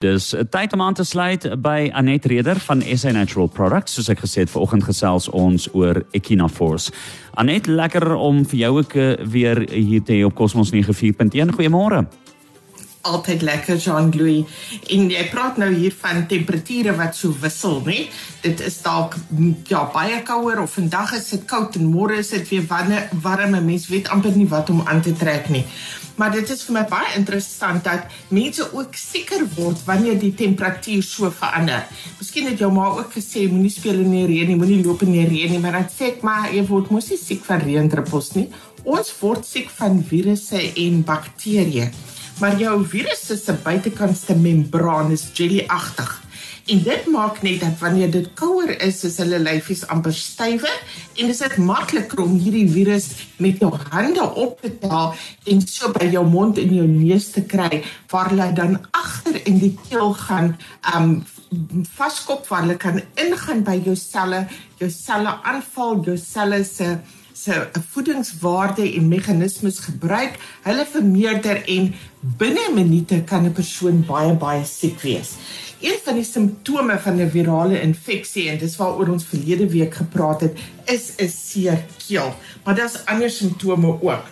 Dis tyd om aan te sluit by Anet Reder van SA Natural Products. Soos ek gesê het, vanoggend gesels ons oor Echinaforce. Anet, lekker om vir jou ook eh, weer hier te hê op Cosmos 94.1. Goeiemôre. Altyd lekker Jean-Louis. En jy praat nou hier van temperature wat so wissel, né? Dit is dalk ja, baie kouer of vandag is dit koud en môre is dit weer warm. 'n Mens weet amper nie wat om aan te trek nie maar dit is vir my baie interessant dat mense ook seker word wanneer die temperatuur so verander. Miskien het jou ma ook gesê moenie speel in die reën nie, moenie loop in die reën nie, maar dan sê ek maar jy word mos nie siek van reëndruppels nie. Ons word siek van virusse en bakterieë. Maar jou virusse se buitekantste membraan is jellyagtig. En dit maak net dat wanneer dit kouer is, is hulle lyfies amper stywer en dit is makliker om hierdie virus met jou hande op te tel en so by jou mond en jou neus te kry waar hulle dan agter in die keel gaan um vaskop waar hulle kan ingaan by jou selle, jou selle aanval, jou selle se se voedingswaarde en meganismes gebruik, hulle vermeerder en binne minute kan 'n persoon baie baie siek wees. Een van die simptome van 'n virale infeksie en dis waaroor ons verlede week gepraat het, is 'n seer keel, maar daar's ander simptome ook.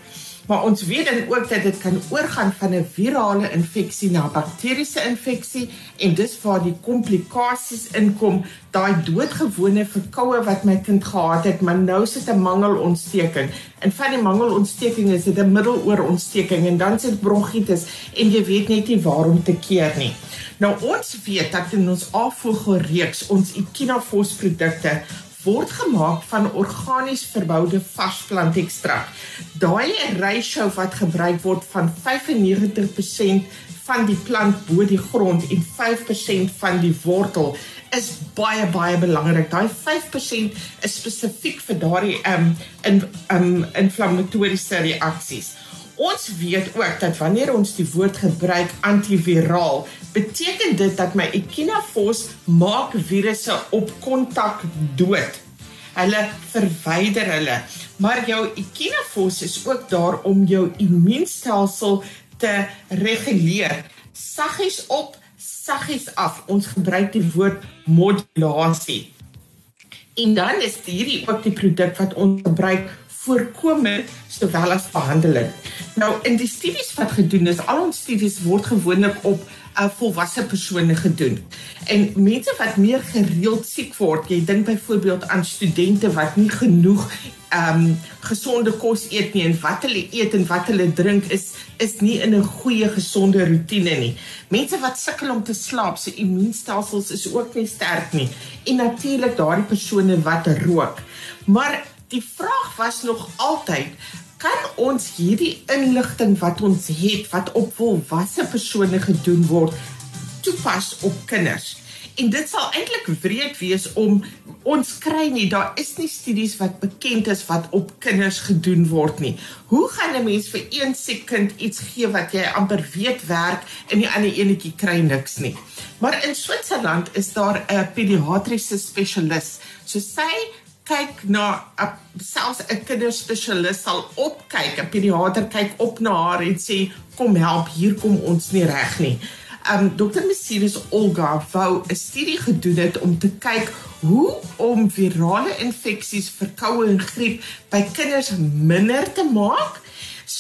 Maar ons weet dan ook dat dit kan oorgaan van 'n virale infeksie na bakteriese infeksie en dis waar die komplikasies inkom, daai doodgewone verkoue wat my kind gehad het, maar nou sit 'n mangelontsteking. En van die mangelontsteking is dit 'n middeloorontsteking en dan sit bronkietis en jy weet net nie waar om te keer nie. Nou ons weet dat in ons afvoerreeks ons Echinafos produkte word gemaak van organies verboude varsplantekstrak. Daai ratio wat gebruik word van 95% van die plant bo die grond en 5% van die wortel is baie baie belangrik. Daai 5% is spesifiek vir daardie um in um inflammatoriese reaksies. Ons weet ook dat wanneer ons die woord gebruik antiviraal, beteken dit dat my Echinafos maak virusse op kontak dood. Hulle verwyder hulle. Maar jou Echinafos is ook daar om jou immuunstelsel te reguleer. Saggies op, saggies af. Ons gebruik die woord modulasie. En dan is hierdie ook die produk wat ons gebruik voorkomend sowel as behandeling. Nou in die studies wat gedoen is, al ons studies word gewoonlik op uh, volwasse persone gedoen. En mense wat meer gereeld siek word, jy dink byvoorbeeld aan studente wat nie genoeg ehm um, gesonde kos eet nie en wat hulle eet en wat hulle drink is is nie in 'n goeie gesonde rotine nie. Mense wat sukkel om te slaap, se immuunstelsels is ook nie sterk nie. En natuurlik daardie persone wat rook. Maar die vraag was nog altyd kan ons hierdie inligting wat ons het wat op volwasse persone gedoen word toepas op kinders? En dit sal eintlik wreed wees om ons kry nie daar is nie studies wat bekend is wat op kinders gedoen word nie. Hoe gaan 'n mens vir een siek kind iets gee wat jy amper weet werk en die ander enetjie kry niks nie? Maar in Switserland is daar 'n pediatriese spesialis so sy kyk na 'n selfs 'n kinderspesialis sal opkyk, 'n pediater kyk op na haar en sê kom help, hier kom ons nie reg nie. Um Dr. Messiris Olga wou 'n studie gedoen het om te kyk hoe om virale infeksies, verkoue en griep by kinders minder te maak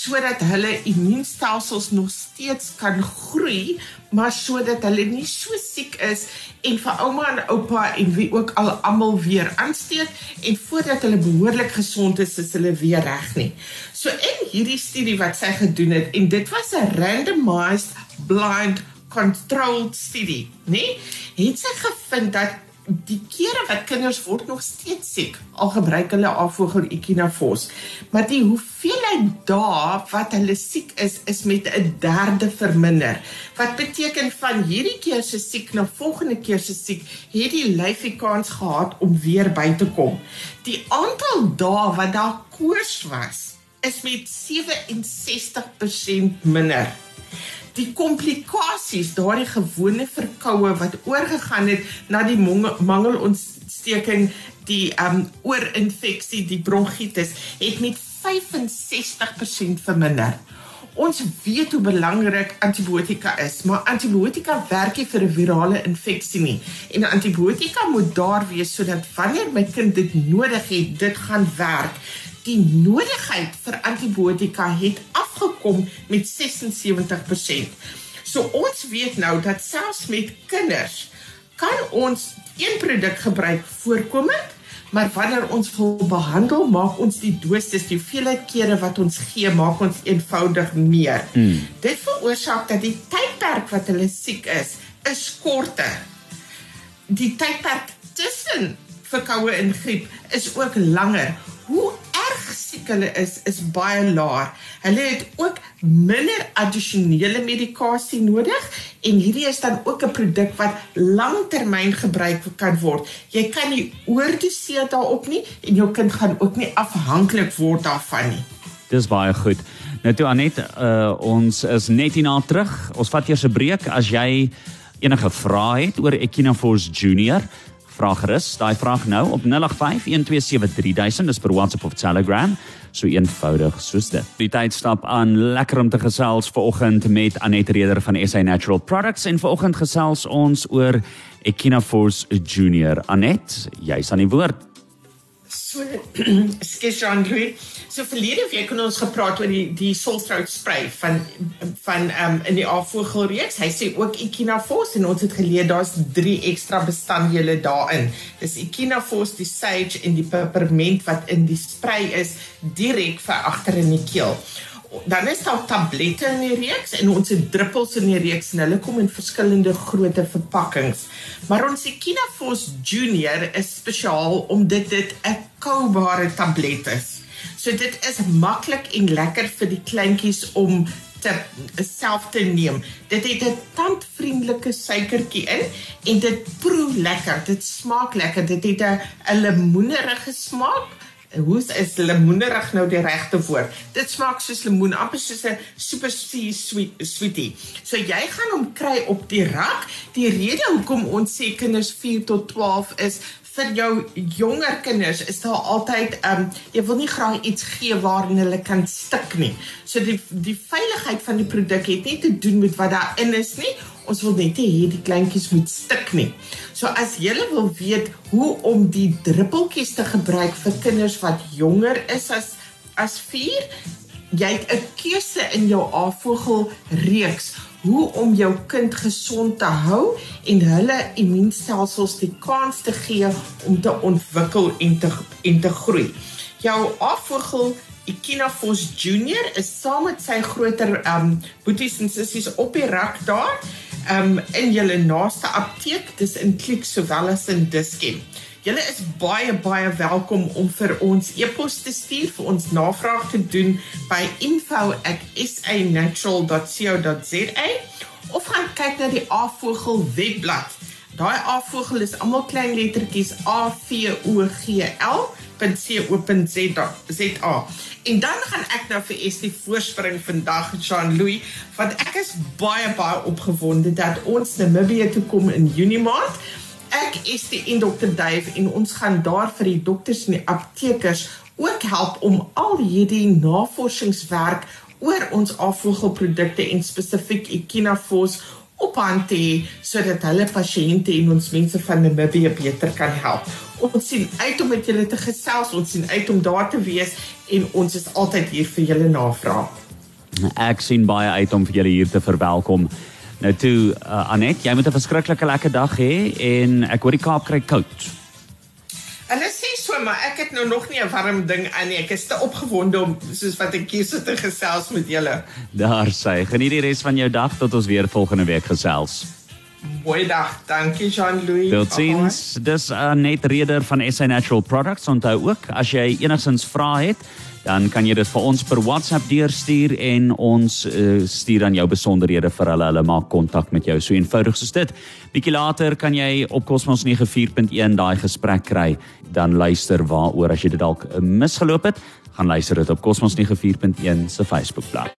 sodat hulle immuunstelsels nog steeds kan groei, maar sodat hulle nie so siek is en vir ouma en oupa en wie ook al almal weer aansteek en voordat hulle behoorlik gesond is, is hulle weer reg nie. So in hierdie studie wat sy gedoen het en dit was 'n randomized blind controlled studie, nê? Het sy gevind dat die kere wat kinders word nog steeds siek. Al gebruik hulle afvoer Echinafos maar die hoeveelheid dae wat hulle siek is is met 'n derde verminder. Wat beteken van hierdie keer se siek na volgende keer se siek het die lyfie kans gehad om weer by te kom. Die aantal dae wat daar koors was is met 67% minder die komplikasies, daardie gewone verkoue wat oorgegaan het na die mangelontsteking, die um oorinfeksie, die bronkietis, het met 65% verminder. Ons weet hoe belangrik antibiotika is, maar antibiotika werk nie vir 'n virale infeksie nie. En antibiotika moet daar wees sodat wanneer my kind dit nodig het, dit gaan werk. Die nodigheid vir antibiotika het afgekom met 76%. So ons weet nou dat selfs met kinders kan ons een produk gebruik voorkomend Maar wanneer ons wil behandel, maak ons die dosis, die hoeveelheid kere wat ons gee, maak ons eenvoudig meer. Mm. Dit veroorsaak dat die tydperk wat hulle siek is, is korter. Die tydperk tussen verkoue en griep is ook langer. Siek hulle is is baie laag. Hulle het ook minder addisionele medikasie nodig en hierdie is dan ook 'n produk wat langtermyn gebruik kan word. Jy kan nie oordoseer daarop nie en jou kind gaan ook nie afhanklik word daarvan nie. Dis baie goed. Nou toe Anet, uh, ons is net hierna terug. Ons vat eers 'n breek as jy enige vrae het oor Echinafors Junior vra gerus daai vraag nou op 0851273000 dis per WhatsApp of Telegram so eenvoudig soos dit. Die tyd stap aan lekker om te gesels vanoggend met Anet Reder van SA Natural Products en vanoggend gesels ons oor Echinaforce Junior. Anet, jy's aan die woord. So skes Jean Louis. So verlede week het ons gepraat oor die die Soulstroke spray van van ehm um, in die afvoergelreeks. Hy sê ook Echinafos en ons het geleer daar's drie ekstra bestanddele daarin. Dis Echinafos, die sage en die peppermint wat in die spray is direk vir agter in die keel dan is daar tablette in die reeks en ons het druppels in die reeks en hulle kom in verskillende grootte verpakkings. Maar ons Ekinafos Junior is spesiaal omdat dit 'n koubare tablet is. So dit is maklik en lekker vir die kleintjies om te self te neem. Dit het 'n tandvriendelike suikertjie in en dit proe lekker. Dit smaak lekker. Dit het 'n lemoenerige smaak hoe is lemoenerig nou die regte woord? Dit smaak soos lemoen, amper soos 'n super sweet sweetie. So jy gaan hom kry op die rak. Die rede hoekom ons sê kinders 4 tot 12 is vir jou jonger kinders is daar altyd ehm um, jy wil nie graag iets gee waarin hulle kan stik nie. So die die veiligheid van die produk het nie te doen met wat daarin is nie. Ons wil net hê die kleintjies moet stik nie. So as jy wil weet hoe om die druppeltjies te gebruik vir kinders wat jonger is as as 4, jy het 'n keuse in jou A-vogel reeks hoe om jou kind gesond te hou en hulle immuunstelsels die kans te gee om te ontwikkel en te en te groei. Jou afvogel Ekinafos Junior is saam met sy groter um boeties en sissies op die rak daar um in julle naaste apteek dis in Klik sowel as in Dischem. Julle is baie baie welkom om vir ons e-pos te stuur vir ons navraag te doen by info@sanatural.co.za of gaan kyk na die Avogel webblad. Daai Avogel is almal klein lettertjies A V O G L .co.za. En dan gaan ek nou vir Estie voorspring vandag Jean-Louis want ek is baie baie opgewonde dat ons Namibië toe kom in Junie maand. Ek is die en Dr. Dave en ons gaan daar vir die dokters en die aptekers ook help om al hierdie navorsingswerk oor ons afvoerprodukte en spesifiek Ekinafos op aan te sodat hulle pasiënte en ons mense van Namibia beter kan help. Ons sien uit om met julle te gesels, ons sien uit om daar te wees en ons is altyd hier vir julle navraag. Ek sien baie uit om vir julle hier te verwelkom. Nou toe uh, Anet, jy moet 'n verskriklike lekker dag hê en ek hoor die Kaap kry koud. Hulle sê so, maar ek het nou nog nie 'n warm ding aan nie. Ek is te opgewonde om soos wat ek hier sit te gesels met julle. Daar sê, geniet die res van jou dag tot ons weer volgende week gesels. Goeiedag, dankie Jean-Louis. Totsiens. Dis 'n uh, net reder van SA Natural Products. Onthou ook as jy enigsins vra het, dan kan jy dit vir ons per WhatsApp deurstuur en ons uh, stuur dan jou besonderhede vir hulle. Hulle maak kontak met jou so eenvoudig soos dit. Bietjie later kan jy op Cosmos 94.1 daai gesprek kry. Dan luister waaroor as jy dit dalk misgeloop het, gaan luister dit op Cosmos 94.1 se Facebookblad.